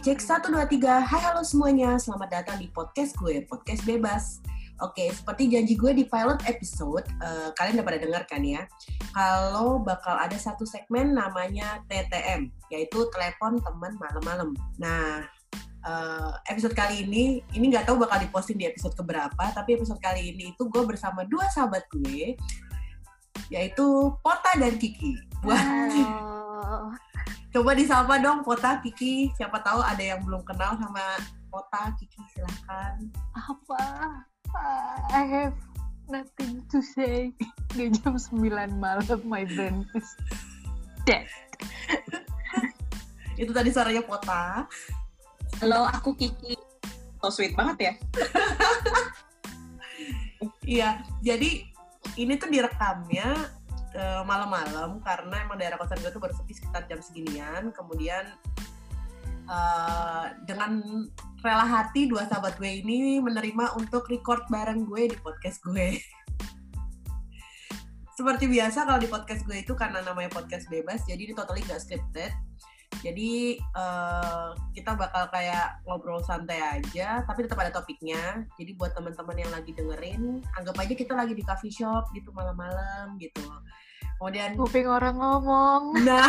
cek 1, 2, 3. Hai halo semuanya, selamat datang di podcast gue, podcast bebas. Oke, seperti janji gue di pilot episode, uh, kalian udah pada dengar kan ya, kalau bakal ada satu segmen namanya TTM, yaitu telepon teman malam-malam. Nah, uh, episode kali ini, ini nggak tahu bakal diposting di episode keberapa, tapi episode kali ini itu gue bersama dua sahabat gue, yaitu Pota dan Kiki. Wah, Coba disapa dong Pota, Kiki. Siapa tahu ada yang belum kenal sama Pota, Kiki. Silahkan. Apa? I have nothing to say. Di jam 9 malam, my brain is dead. Itu tadi suaranya Pota. Halo, aku Kiki. So sweet banget ya. Iya, jadi ini tuh direkamnya uh, malam-malam karena emang daerah kosan gue tuh baru sepi sekitar jam seginian. Kemudian uh, dengan rela hati dua sahabat gue ini menerima untuk record bareng gue di podcast gue. Seperti biasa kalau di podcast gue itu karena namanya podcast bebas jadi ini totally gak scripted jadi uh, kita bakal kayak ngobrol santai aja, tapi tetap ada topiknya. Jadi buat teman-teman yang lagi dengerin, anggap aja kita lagi di coffee shop gitu malam-malam gitu. Kemudian kuping orang ngomong. Nah,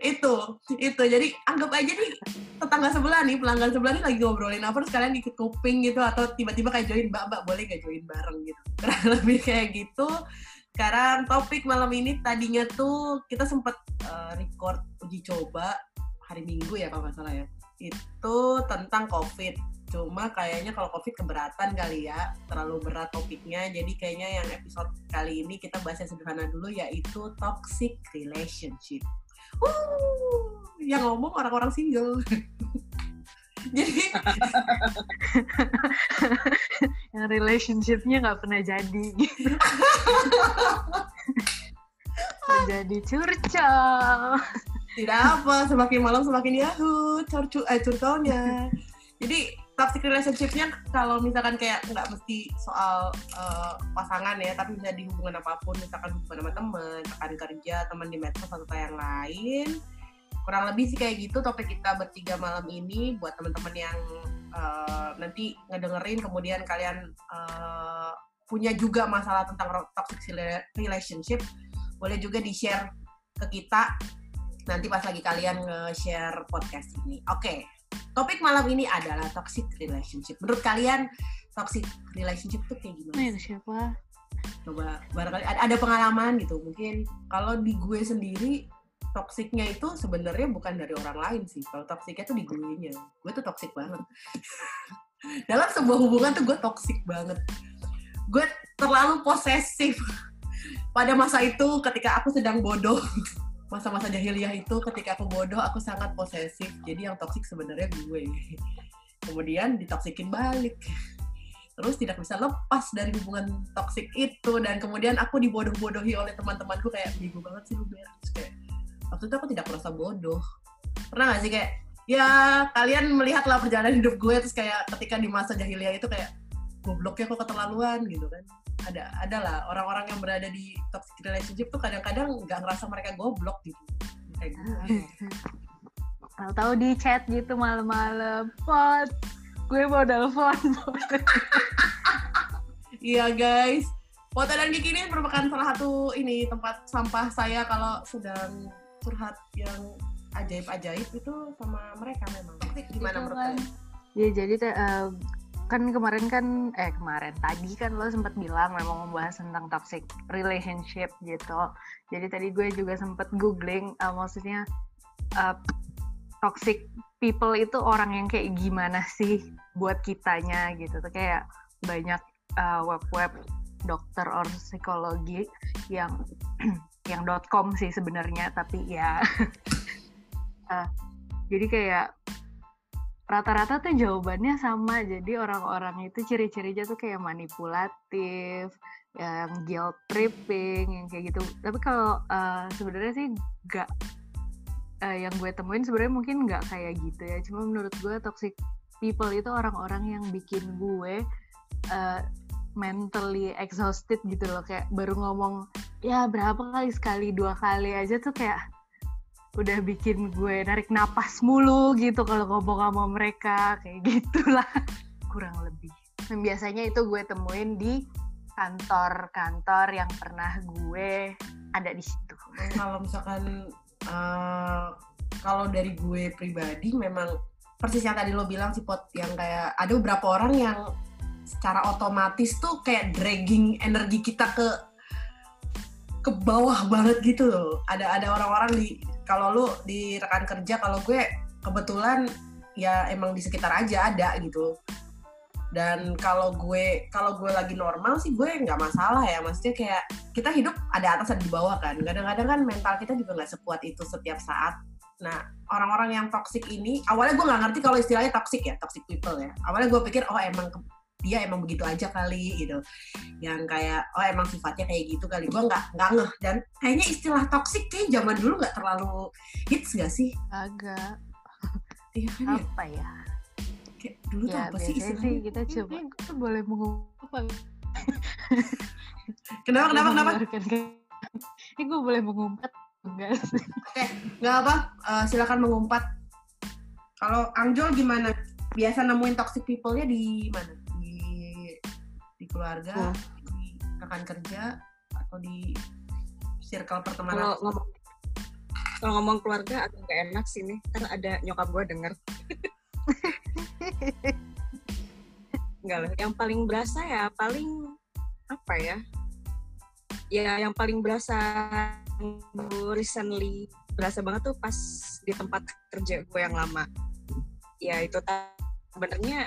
itu, itu. Jadi anggap aja nih tetangga sebelah nih, pelanggan sebelah nih lagi ngobrolin apa, terus kalian dikit kuping gitu, atau tiba-tiba kayak join, mbak, mbak boleh gak join bareng gitu. Kurang lebih kayak gitu. Sekarang topik malam ini tadinya tuh kita sempat uh, record uji coba hari Minggu ya kalau nggak ya. Itu tentang COVID Cuma kayaknya kalau COVID keberatan kali ya, terlalu berat topiknya. Jadi kayaknya yang episode kali ini kita bahas yang sederhana dulu yaitu toxic relationship. Uh, yang ngomong orang-orang single. jadi yang relationshipnya nggak pernah jadi gitu. jadi curcol tidak apa semakin malam semakin yahoo curcol eh curcolnya jadi toxic relationship-nya kalau misalkan kayak nggak mesti soal uh, pasangan ya, tapi bisa di hubungan apa pun, misalkan hubungan sama teman, rekan kerja, teman di medsos atau yang lain. Kurang lebih sih kayak gitu topik kita bertiga malam ini buat teman-teman yang uh, nanti ngedengerin kemudian kalian uh, punya juga masalah tentang toxic relationship, boleh juga di-share ke kita nanti pas lagi kalian nge-share podcast ini. Oke. Okay topik malam ini adalah toxic relationship. Menurut kalian toxic relationship itu kayak gimana? Nah, siapa? Coba barangkali ada, ada pengalaman gitu. Mungkin kalau di gue sendiri toksiknya itu sebenarnya bukan dari orang lain sih. Kalau toksiknya tuh di gue nya. Gue tuh toksik banget. Dalam sebuah hubungan tuh gue toksik banget. Gue terlalu posesif. Pada masa itu ketika aku sedang bodoh masa-masa jahiliyah itu ketika aku bodoh aku sangat posesif jadi yang toksik sebenarnya gue kemudian ditoksikin balik terus tidak bisa lepas dari hubungan toksik itu dan kemudian aku dibodoh-bodohi oleh teman-temanku kayak bego banget sih lu kayak waktu itu aku tidak merasa bodoh. Pernah gak sih kayak ya kalian melihatlah perjalanan hidup gue terus kayak ketika di masa jahiliyah itu kayak gobloknya kok keterlaluan gitu kan. Ada adalah orang-orang yang berada di toxic relationship tuh kadang-kadang nggak ngerasa mereka goblok gitu. Kayak gue tahu di chat gitu malam-malam pot gue mau telepon iya guys. Foto dan Kiki ini merupakan salah satu ini tempat sampah saya kalau sedang curhat yang ajaib-ajaib itu sama mereka memang. Gimana menurut kan. kalian? Ya jadi uh, kan kemarin kan eh kemarin tadi kan lo sempat bilang memang membahas tentang toxic relationship gitu jadi tadi gue juga sempat googling uh, maksudnya uh, toxic people itu orang yang kayak gimana sih buat kitanya gitu tuh kayak banyak uh, web-web dokter or psikologi yang yang .com sih sebenarnya tapi ya. Uh, jadi kayak rata-rata tuh jawabannya sama. Jadi orang-orang itu ciri-cirinya tuh kayak manipulatif yang guilt tripping yang kayak gitu. Tapi kalau uh, sebenarnya sih gak uh, yang gue temuin sebenarnya mungkin nggak kayak gitu ya. Cuma menurut gue toxic people itu orang-orang yang bikin gue uh, mentally exhausted gitu loh kayak baru ngomong ya berapa kali sekali dua kali aja tuh kayak udah bikin gue narik napas mulu gitu kalau ngomong sama mereka kayak gitulah. Kurang lebih. Dan biasanya itu gue temuin di kantor-kantor yang pernah gue ada di situ. Kalau misalkan uh, kalau dari gue pribadi memang persis yang tadi lo bilang sih pot yang kayak ada beberapa orang yang secara otomatis tuh kayak dragging energi kita ke ke bawah banget gitu loh. Ada ada orang-orang di kalau lu di rekan kerja kalau gue kebetulan ya emang di sekitar aja ada gitu. Dan kalau gue kalau gue lagi normal sih gue nggak masalah ya. Maksudnya kayak kita hidup ada atas dan di bawah kan. Kadang-kadang kan mental kita juga nggak sekuat itu setiap saat. Nah orang-orang yang toxic ini awalnya gue nggak ngerti kalau istilahnya toxic ya toxic people ya. Awalnya gue pikir oh emang dia emang begitu aja kali gitu. Yang kayak oh emang sifatnya kayak gitu kali. Gue nggak nggak ngeh. Dan kayaknya istilah toxic kayak zaman dulu nggak terlalu hits gak sih? Agak. Iya kan ya? apa ya? Kayak dulu tuh ya apa sih istilahnya? sih kita coba kita boleh mengumpat kenapa kenapa kenapa? ini gue boleh mengumpat enggak sih? Nggak apa eh, silakan mengumpat. Kalau Angjol gimana? Biasa nemuin toxic people-nya di mana keluarga Hmm. di rekan kerja atau di circle Kalau pertemanan ngomong kalau ngomong keluarga agak gak enak sih nih, karena ada nyokap gue denger. Enggak lah, yang paling berasa ya paling apa ya? Ya yang paling berasa recently berasa banget tuh pas di tempat kerja gue yang lama. Ya itu sebenarnya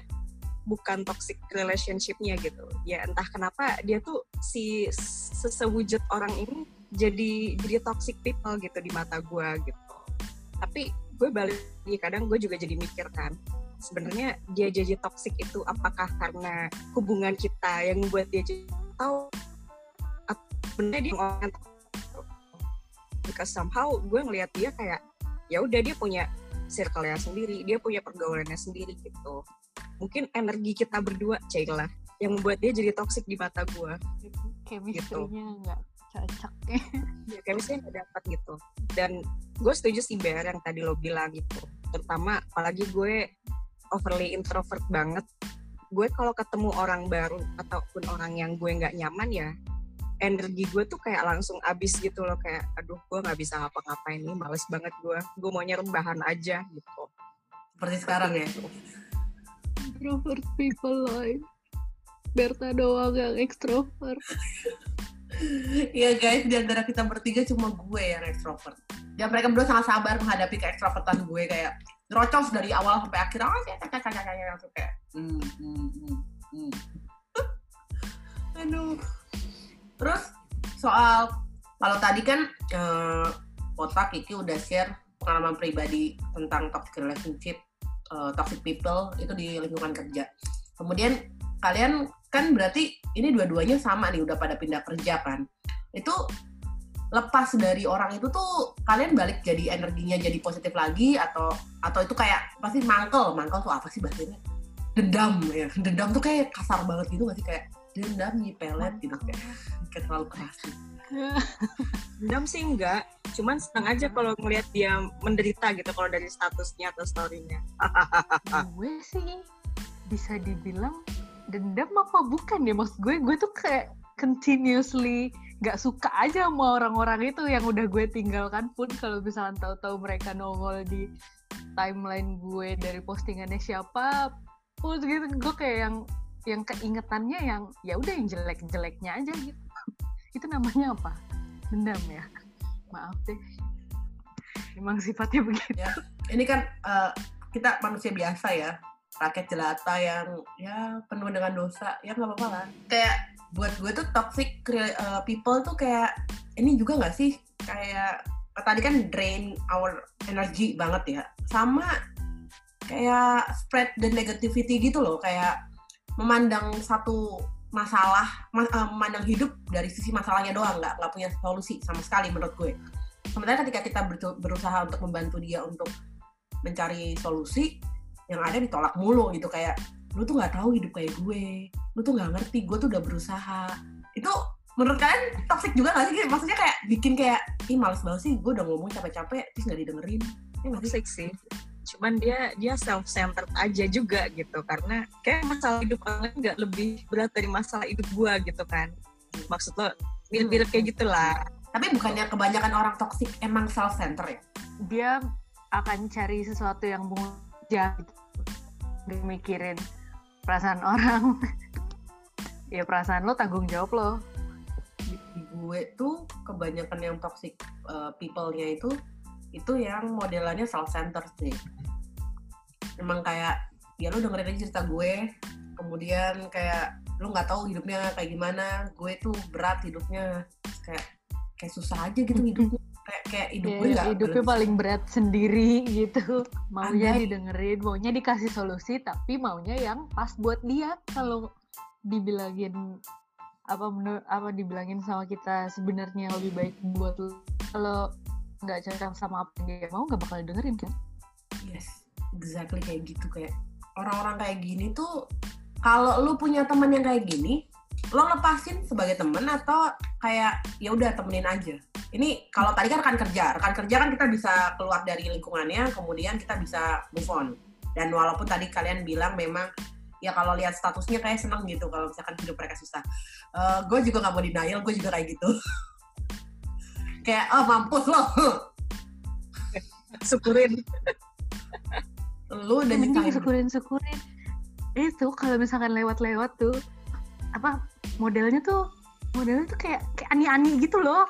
bukan toxic relationship-nya gitu. Ya entah kenapa dia tuh si sesewujud orang ini jadi jadi toxic people gitu di mata gue gitu. Tapi gue balik kadang gue juga jadi mikir kan sebenarnya dia jadi toxic itu apakah karena hubungan kita yang membuat dia jadi tahu sebenarnya dia orang because somehow gue ngelihat dia kayak ya udah dia punya circle-nya sendiri dia punya pergaulannya sendiri gitu mungkin energi kita berdua Cailah yang membuat dia jadi toxic di mata gue chemistry-nya nggak cocok. Ya chemistry nggak dapat gitu. Dan gue setuju sih Ber yang tadi lo bilang gitu. Terutama apalagi gue overly introvert banget. Gue kalau ketemu orang baru ataupun orang yang gue nggak nyaman ya energi gue tuh kayak langsung abis gitu loh. Kayak aduh gue nggak bisa ngapa-ngapain nih males banget gue gue maunya rebahan aja gitu. Seperti sekarang ya introvert people lain Berta doang yang extrovert Iya guys, di antara kita bertiga cuma gue yang ekstrovert. Dan mereka berdua sangat sabar menghadapi keekstrovertan gue kayak rocos dari awal sampai akhir. Oh, saya kayak kayak kayak langsung kayak. Hmm, hmm, hmm, hmm. Aduh. Terus soal kalau tadi kan eh, Kota Kiki udah share pengalaman pribadi tentang toxic relationship, eh, toxic people itu di lingkungan kerja. Kemudian kalian kan berarti ini dua-duanya sama nih udah pada pindah kerja kan. Itu lepas dari orang itu tuh kalian balik jadi energinya jadi positif lagi atau atau itu kayak pasti mangkel mangkel tuh apa sih bahasanya dendam ya dendam tuh kayak kasar banget gitu sih kayak dendam nyipelet gitu kayak, kayak terlalu keras. Dendam sih enggak cuman senang aja kalau ngelihat dia menderita gitu kalau dari statusnya atau storynya. Gue sih bisa dibilang dendam apa bukan ya? Maksud gue gue tuh kayak continuously nggak suka aja sama orang-orang itu yang udah gue tinggalkan pun kalau misalnya tahu-tahu mereka nongol di timeline gue dari postingannya siapa pun gitu. Gue kayak yang yang keingetannya yang ya udah yang jelek-jeleknya aja gitu. Itu namanya apa? Dendam ya? Maaf deh. Emang sifatnya begitu. Ini kan eh, kita manusia biasa ya. Rakyat jelata yang ya penuh dengan dosa. Ya nggak apa-apa lah. Kayak buat gue tuh toxic eh, people tuh kayak ini juga nggak sih? Kayak tadi kan drain our energy banget ya. Sama kayak spread the negativity gitu loh. Kayak memandang satu masalah ma- eh, memandang hidup dari sisi masalahnya doang nggak nggak punya solusi sama sekali menurut gue. Sementara ketika kita beru- berusaha untuk membantu dia untuk mencari solusi yang ada ditolak mulu gitu kayak lu tuh nggak tahu hidup kayak gue lu tuh nggak ngerti gue tuh udah berusaha. Itu menurut kalian toxic juga gak sih maksudnya kayak bikin kayak ih males banget sih gue udah ngomong capek-capek terus nggak didengerin. Ya toxic sih cuman dia dia self centered aja juga gitu. Karena kayak masalah hidup orang lain nggak lebih berat dari masalah hidup gua gitu kan. Maksud lo mirip-mirip kayak gitulah. Tapi bukannya kebanyakan orang toksik emang self center ya? Dia akan cari sesuatu yang mudah gitu. Mikirin perasaan orang. Ya perasaan lo tanggung jawab lo. Di di gue tuh kebanyakan yang toxic uh, people-nya itu itu yang modelannya self center sih. Emang kayak ya lu dengerin aja cerita gue kemudian kayak lu nggak tahu hidupnya kayak gimana gue tuh berat hidupnya. Kayak kayak susah aja gitu hidupnya kayak kayak hidup Ya, gue nggak hidupnya berlebih- paling berat sendiri gitu. Maunya Andai. didengerin maunya dikasih solusi tapi maunya yang pas buat dia. Kalau dibilangin apa menur- apa dibilangin sama kita sebenarnya lebih baik buat lu. Kalau nggak cocok sama apa yang dia mau nggak bakal dengerin kan Yes, exactly kayak gitu kayak orang-orang kayak gini tuh kalau lu punya temen yang kayak gini, lo lepasin sebagai temen atau kayak ya udah temenin aja. Ini kalau tadi kan rekan kerja, rekan kerja kan kita bisa keluar dari lingkungannya, kemudian kita bisa move on. Dan walaupun tadi kalian bilang memang ya kalau lihat statusnya kayak seneng gitu kalau misalkan hidup mereka susah. gue juga nggak mau denial, gue juga kayak gitu. kayak oh mampus lo, syukurin. Lu udah mending nyusahin syukurin syukurin. Itu kalau misalkan lewat-lewat tuh apa modelnya tuh modelnya tuh kayak kayak ani-ani gitu loh.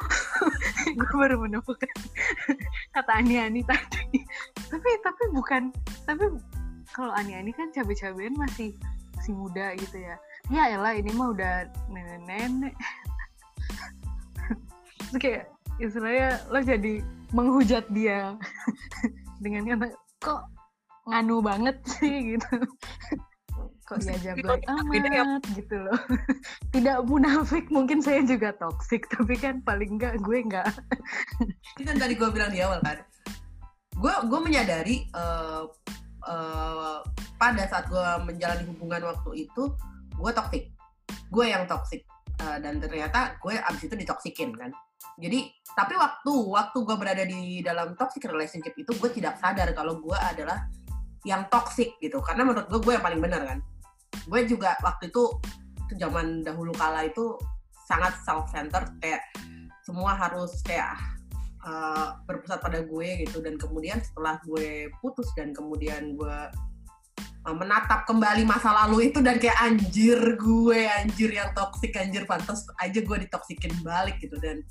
Gue baru menemukan kata ani-ani tadi. Tapi tapi bukan tapi kalau ani-ani kan cabai-cabean masih masih muda gitu ya. Ya elah ini mah udah nenek-nenek. Terus kayak istilahnya lo jadi menghujat dia. Dengan kata kok nganu banget sih? Gitu. Kok dia jablay ya. amat? gitu loh. Tidak munafik mungkin saya juga toksik tapi kan paling enggak gue enggak Ini kan tadi gue bilang di awal kan, gue gue menyadari eh, eh, pada saat gue menjalani hubungan waktu itu gue toksik, gue yang toksik Eh, dan ternyata gue abis itu ditoksikin kan. Jadi tapi waktu waktu gue berada di dalam toxic relationship itu gue tidak sadar kalau gue adalah yang toxic gitu, karena menurut gue gue yang paling benar kan. Gue juga waktu itu itu zaman dahulu kala itu sangat self centered kayak semua harus kayak uh, berpusat pada gue gitu. Dan kemudian setelah gue putus dan kemudian gue uh, menatap kembali masa lalu itu dan kayak anjir gue anjir yang toksik anjir pantas aja gue ditoksikin balik gitu. Dan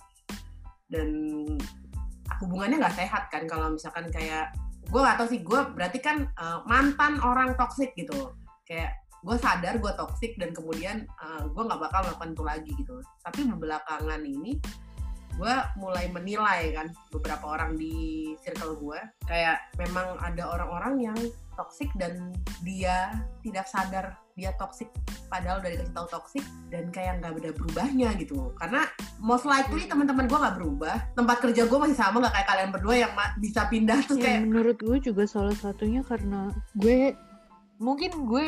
dan hubungannya nggak sehat kan kalau misalkan kayak gue gak tau sih gue berarti kan uh, mantan orang toksik gitu. Kayak gue sadar gue toksik dan kemudian uh, gue nggak bakal melakukan itu lagi gitu. Tapi belakangan ini gue mulai menilai kan beberapa orang di circle gue kayak memang ada orang-orang yang toksik dan dia tidak sadar dia toksik padahal udah dikasih tahu toksik dan kayak nggak ada berubahnya gitu karena most likely teman-teman gue nggak berubah tempat kerja gue masih sama nggak kayak kalian berdua yang bisa pindah terus ya, kayak menurut gue juga salah satunya karena gue mungkin gue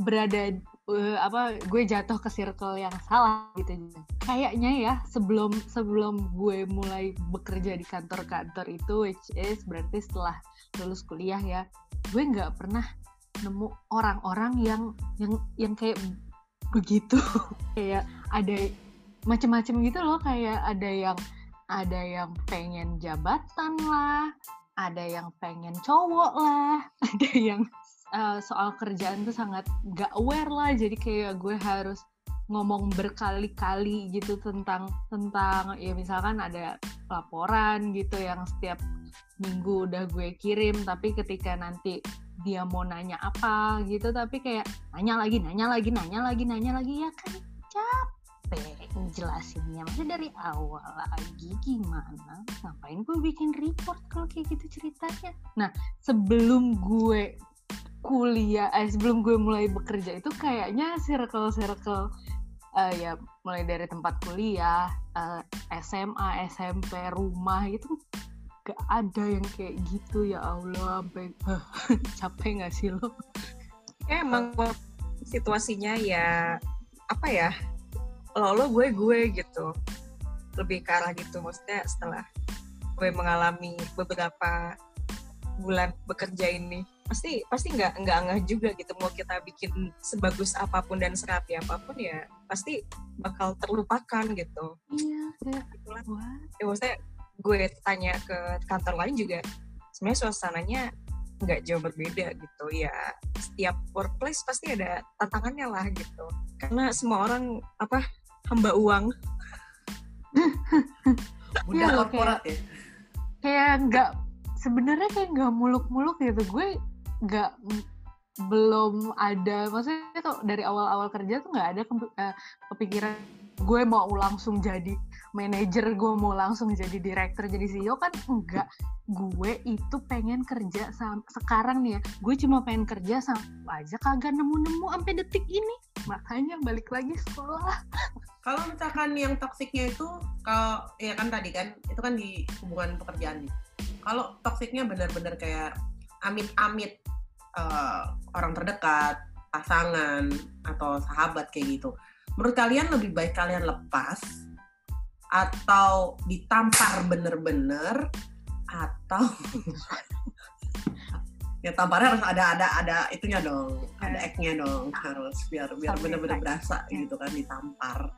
berada eh, apa gue jatuh ke circle yang salah gitu kayaknya ya sebelum sebelum gue mulai bekerja di kantor-kantor itu which is berarti setelah lulus kuliah ya gue nggak pernah nemu orang-orang yang yang yang kayak begitu. Kayak ada macam-macam gitu loh kayak ada yang ada yang pengen jabatan lah ada yang pengen cowok lah ada yang uh, soal kerjaan tuh sangat gak aware lah. Jadi kayak gue harus ngomong berkali-kali gitu tentang tentang ya misalkan ada laporan gitu yang setiap minggu udah gue kirim tapi ketika nanti dia mau nanya apa gitu tapi kayak nanya lagi nanya lagi nanya lagi nanya lagi ya kan capek ngejelasinnya. Masih dari awal lagi gimana? Ngapain gue bikin report kalau kayak gitu ceritanya? Nah sebelum gue kuliah eh sebelum gue mulai bekerja itu kayaknya circle circle uh, ya mulai dari tempat kuliah uh, SMA SMP rumah gitu gak ada yang kayak gitu ya Allah sampai capek nggak sih lo? Ya emang situasinya ya apa ya lo lo gue gue gitu. Lebih ke arah gitu maksudnya setelah gue mengalami beberapa bulan bekerja ini pasti pasti nggak nggak ngeh juga gitu mau kita bikin sebagus apa pun dan serapi apa pun ya pasti bakal terlupakan gitu. Iya kayak Itulah. ya maksudnya gue tanya ke kantor lain juga sebenarnya suasananya nggak jauh berbeda gitu ya. Setiap workplace pasti ada tantangannya lah gitu. Karena semua orang apa hamba uang. Iya korporat ya. kayak nggak sebenarnya kayak nggak muluk-muluk gitu. Gue nggak belum ada maksudnya tuh dari awal-awal kerja tuh nggak ada eh, kepikiran gue mau langsung jadi manajer gue mau langsung jadi direktur jadi CEO kan enggak gue itu pengen kerja sam sekarang nih ya gue cuma pengen kerja sama aja kagak nemu-nemu sampai detik ini. Makanya balik lagi sekolah. Kalau misalkan yang toksiknya itu, kalau ya kan tadi kan, itu kan di hubungan pekerjaan nih. Kalau toksiknya benar-benar kayak amit-amit eh, orang terdekat, pasangan atau sahabat kayak gitu. Menurut kalian lebih baik kalian lepas atau ditampar bener-bener atau ya tamparnya harus ada ada ada itunya dong ada. act-nya dong harus biar biar bener-bener berasa Ya. gitu kan ditampar.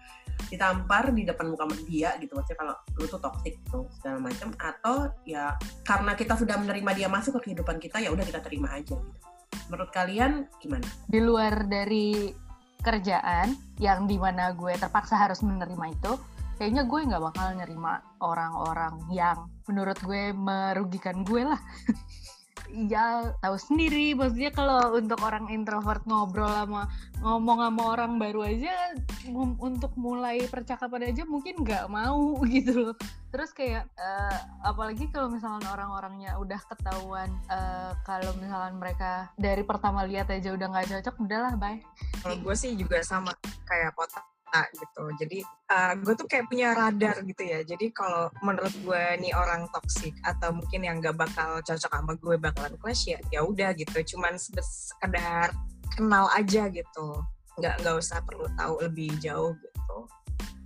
Ditampar di depan muka dia gitu maksudnya kalau lu tuh toxic tuh segala macam atau ya karena kita sudah menerima dia masuk ke kehidupan kita ya udah kita terima aja gitu. Menurut kalian gimana? Di luar dari kerjaan yang di mana gue terpaksa harus menerima itu kayaknya gue nggak bakal nerima orang-orang yang menurut gue merugikan gue lah ya tahu sendiri. Maksudnya kalau untuk orang introvert ngobrol sama ngomong sama orang baru aja untuk mulai percakapan aja mungkin nggak mau gitu loh. Terus kayak eh, apalagi kalau misalnya orang-orangnya udah ketahuan eh, kalau misalnya mereka dari pertama lihat aja udah nggak cocok udahlah bye. Kalau gue sih juga sama kayak gitu. Jadi uh, gue tuh kayak punya radar gitu ya. Jadi kalau menurut gue nih orang toksik atau mungkin yang gak bakal cocok sama gue bakalan clash ya ya udah gitu. Cuman sekedar kenal aja gitu. Nggak nggak usah perlu tahu lebih jauh gitu.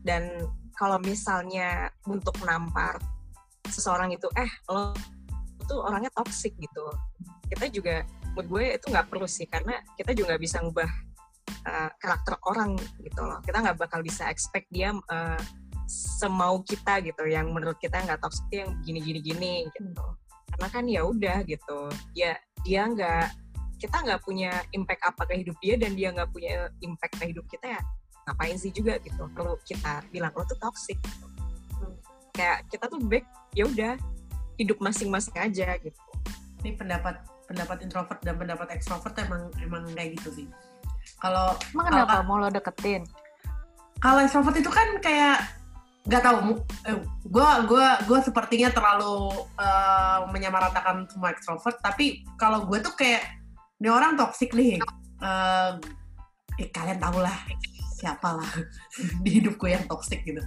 Dan kalau misalnya untuk menampar seseorang itu eh lo tuh orangnya toksik gitu. Kita juga menurut gue itu nggak perlu sih. Karena kita juga bisa ngubah uh, karakter orang gitu loh. Kita nggak bakal bisa expect dia uh, semau kita gitu. Yang menurut kita nggak toxic yang gini gini gini gitu. Karena kan ya udah gitu. Ya dia nggak kita nggak punya impact apa ke hidup dia dan dia nggak punya impact ke hidup kita ya ngapain sih juga gitu. Perlu kita bilang lo tuh toxic. Gitu. kayak kita tuh baik ya udah hidup masing-masing aja gitu. Ini pendapat pendapat introvert dan pendapat ekstrovert emang emang kayak gitu sih kalau emang kenapa mau lo deketin? Kalau extrovert itu kan kayak nggak tahu mu- eh, gue gua sepertinya terlalu eh, menyamaratakan semua extrovert tapi kalau gue tuh kayak ini orang toxic nih Eh, eh, kalian tahu lah siapa lah di hidup gue yang toxic gitu.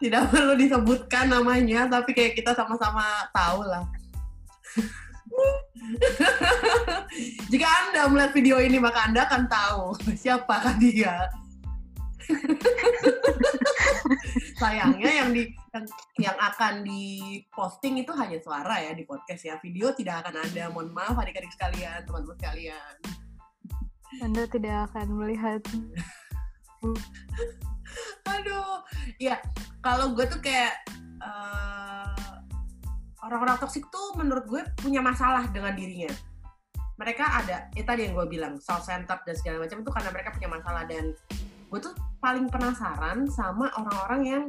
Tidak perlu disebutkan namanya tapi kayak kita sama-sama tahu lah jika anda melihat video ini maka anda akan tahu siapakah dia. Sayangnya yang di yang, yang akan diposting itu hanya suara ya di podcast ya. Video tidak akan ada. Mohon maaf adik-adik sekalian teman-teman sekalian. Anda tidak akan melihat. Aduh. Ya kalau gue tuh kayak eh, orang-orang toksik tuh menurut gue punya masalah dengan dirinya. Mereka ada ya tadi yang gue bilang self centered dan segala macam itu karena mereka punya masalah. Dan gue tuh paling penasaran sama orang-orang yang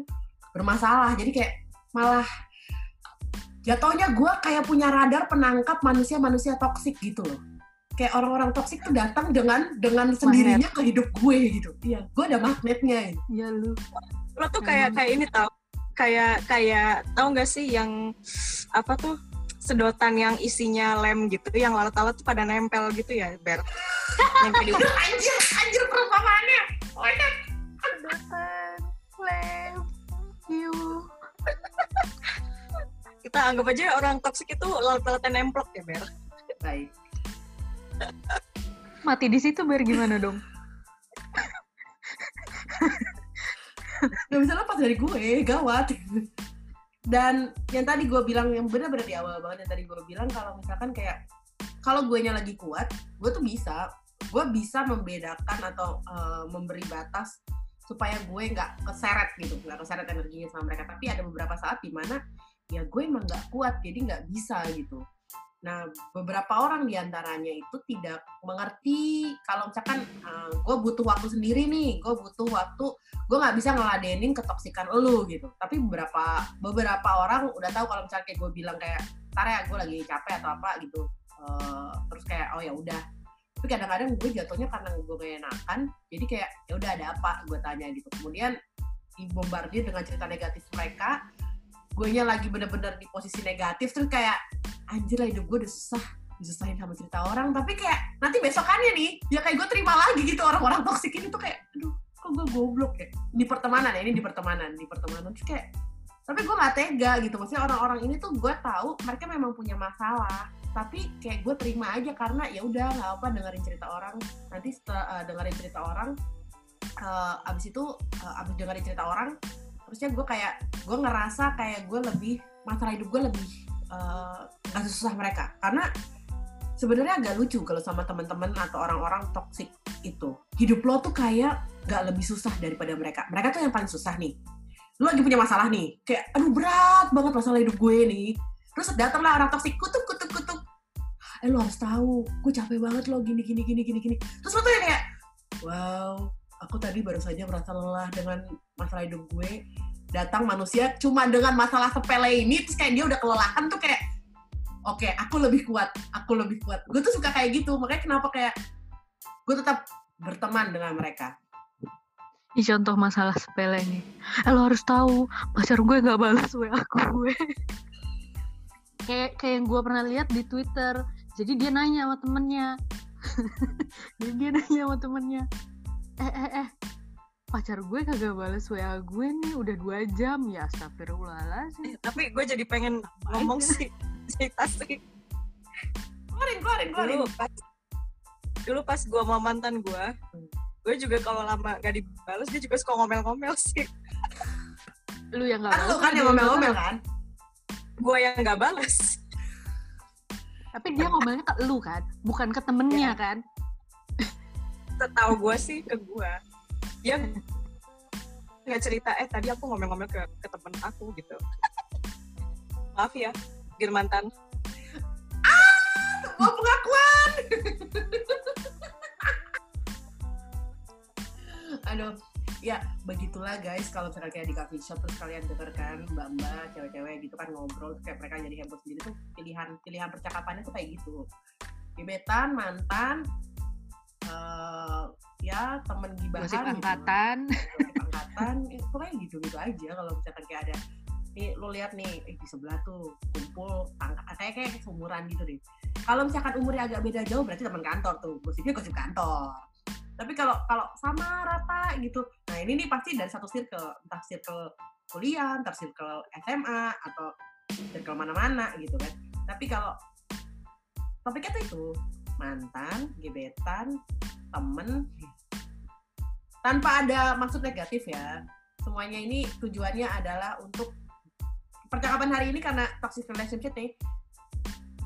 bermasalah. Jadi kayak malah jatuhnya gue kayak punya radar penangkap manusia-manusia toksik gitu loh. Kayak orang-orang toksik tuh datang dengan dengan sendirinya ke hidup gue gitu. Iya gue ada magnetnya gitu. ya lu. Lo tuh kayak kayak ini tau kayak kayak tahu nggak sih yang apa tuh sedotan yang isinya lem gitu yang lalat-lalat tuh pada nempel gitu ya ber nempel di anjir anjir perumpamaannya. Oh iya. sedotan lem you kita anggap aja orang toksik itu lalat-lalatnya nemplok ya ber baik. Mati di situ biar gimana dong dari gue, gawat. dan yang tadi gue bilang yang benar-benar di awal banget yang tadi gue bilang kalau misalkan kayak kalau gue nya lagi kuat gue tuh bisa. Gue bisa membedakan atau uh, memberi batas supaya gue nggak keseret gitu nggak keseret energinya sama mereka. Tapi ada beberapa saat di mana ya gue emang nggak kuat jadi nggak bisa gitu nah beberapa orang di antaranya itu tidak mengerti kalau misalkan uh, gue butuh waktu sendiri nih gue butuh waktu gue nggak bisa ngeladenin ketoksikan lu gitu. Tapi beberapa beberapa orang udah tahu kalau misalnya kayak gue bilang kayak tar ya gue lagi capek atau apa gitu. Uh, terus kayak oh ya udah. Tapi kadang-kadang gue jatuhnya karena gue gak enakan jadi kayak ya udah ada apa? Gue tanya gitu. Kemudian dibombardir dengan cerita negatif mereka gue nya lagi bener-bener di posisi negatif terus kayak anjir lah hidup gue udah susah disusahin sama cerita orang. Tapi kayak nanti besokannya nih ya kayak gue terima lagi gitu orang-orang toksik ini tuh kayak aduh kok gue goblok ya? Di pertemanan ya ini di pertemanan di pertemanan. Terus kayak tapi gue gak tega gitu. Maksudnya orang-orang ini tuh gue tahu mereka memang punya masalah tapi kayak gue terima aja karena ya udah nggak apa dengerin cerita orang. Nanti setelah uh, dengerin cerita orang uh, abis itu uh, abis dengerin cerita orang terusnya gue kayak gue ngerasa kayak gue lebih masalah hidup gue lebih uh, gak susah mereka. Karena sebenarnya agak lucu kalau sama teman-teman atau orang-orang toksik itu. Hidup lo tuh kayak gak lebih susah daripada mereka. Mereka tuh yang paling susah nih. Lo lagi punya masalah nih kayak aduh berat banget masalah hidup gue nih terus datanglah orang toksik kutuk kutuk kutuk. Eh lo harus tahu gue capek banget lo gini gini gini gini gini. Terus lo tuh ya kayak wow aku tadi baru saja merasa lelah dengan masalah hidup gue. Datang manusia cuma dengan masalah sepele ini terus kayak dia udah kelelahan tuh kayak oke okay, aku lebih kuat aku lebih kuat. Gue tuh suka kayak gitu makanya kenapa kayak gue tetap berteman dengan mereka. Ini contoh masalah sepele nih. Eh, lo harus tahu pacar gue gak balas WA aku gue. kayak kayak yang gue pernah lihat di Twitter. Jadi dia nanya sama temennya. Jadi dia nanya sama temennya eh eh eh. Pacar gue kagak balas WA gue nih udah dua jam. Ya astagfirullahaladzim. Eh, tapi gue jadi pengen ngomong sih cerita sih. Keluarin keluarin keluarin. Dulu pas dulu pas gue sama mantan gue gue juga kalau lama gak dibalas dia juga suka ngomel-ngomel sih. Lu yang gak balas kan lu kan yang ngomel-ngomel kan? Gue yang gak balas tapi dia ngomelnya ke lu kan bukan ke temennya ya. kan setahu gue sih ke gue dia nggak cerita eh tadi aku ngomel-ngomel ke, ke temen aku gitu. Maaf ya Girmantan. Ah sebuah pengakuan! Aduh ya begitulah guys kalau misalnya kayak di coffee shop terus kalian denger kan mbak-mbak cewek-cewek gitu kan ngobrol kayak mereka jadi heboh sendiri tuh pilihan pilihan percakapannya tuh kayak gitu. Gebetan mantan uh, ya temen gibahan Musik angkatan. Gitu. angkatan eh, pokoknya gitu gitu aja kalau misalkan kayak ada nih lo lihat nih eh, di sebelah tuh kumpul angka kayak kayak seumuran gitu deh. Kalau misalkan umurnya agak beda jauh berarti teman kantor tuh gosipnya gosip kantor. Tapi kalau kalau sama rata gitu nah ini nih pasti dari satu circle entah circle kuliah entah circle SMA atau circle mana-mana gitu kan. Tapi kalau topiknya tuh itu mantan gebetan temen tanpa ada maksud negatif ya semuanya ini tujuannya adalah untuk percakapan hari ini karena toxic relationship nih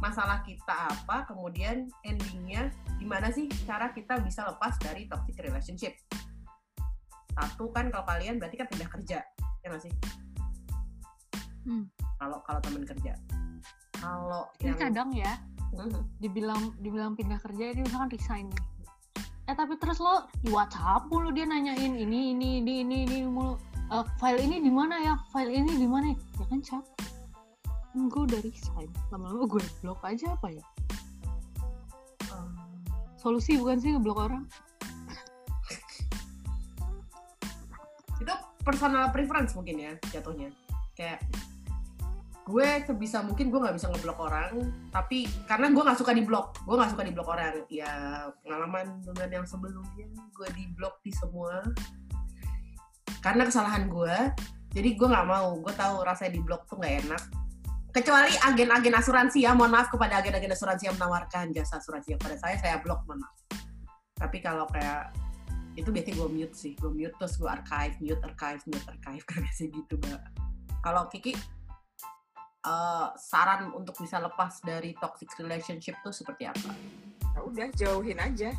masalah kita apa, kemudian endingnya gimana sih cara kita bisa lepas dari toxic relationship. Satu kan kalau kalian berarti kan pindah kerja, ya nggak sih? Hmm. Kalau kalau teman kerja. Kalau yang kadang ya. Dibilang dibilang pindah kerja ini misalkan resign nih. Eh tapi terus lo di WhatsApp mulu dia nanyain ini ini ini ini ini mulu. Uh, file ini di mana ya, file ini di mana? Ya kan capek gue udah resign. Lama-lama gue blok aja apa ya? Um, solusi bukan sih ngeblok orang? Itu personal preference mungkin ya jatuhnya. Kayak gue sebisa mungkin gue nggak bisa ngeblok orang tapi karena gue nggak suka di blok gue nggak suka di blok orang. Ya pengalaman dengan yang sebelumnya gue di blok di semua. Karena kesalahan gue jadi gue nggak mau gue tahu rasanya di blok tuh nggak enak. Kecuali agen-agen asuransi ya mohon maaf kepada agen-agen asuransi yang menawarkan jasa asuransi kepada saya saya blok maaf. Tapi kalau kayak itu biasanya gue mute sih gue mute terus gue archive mute archive mute archive kayak biasa gitu mbak. Kalau Kiki uh, saran untuk bisa lepas dari toxic relationship tuh seperti apa? Ya udah jauhin aja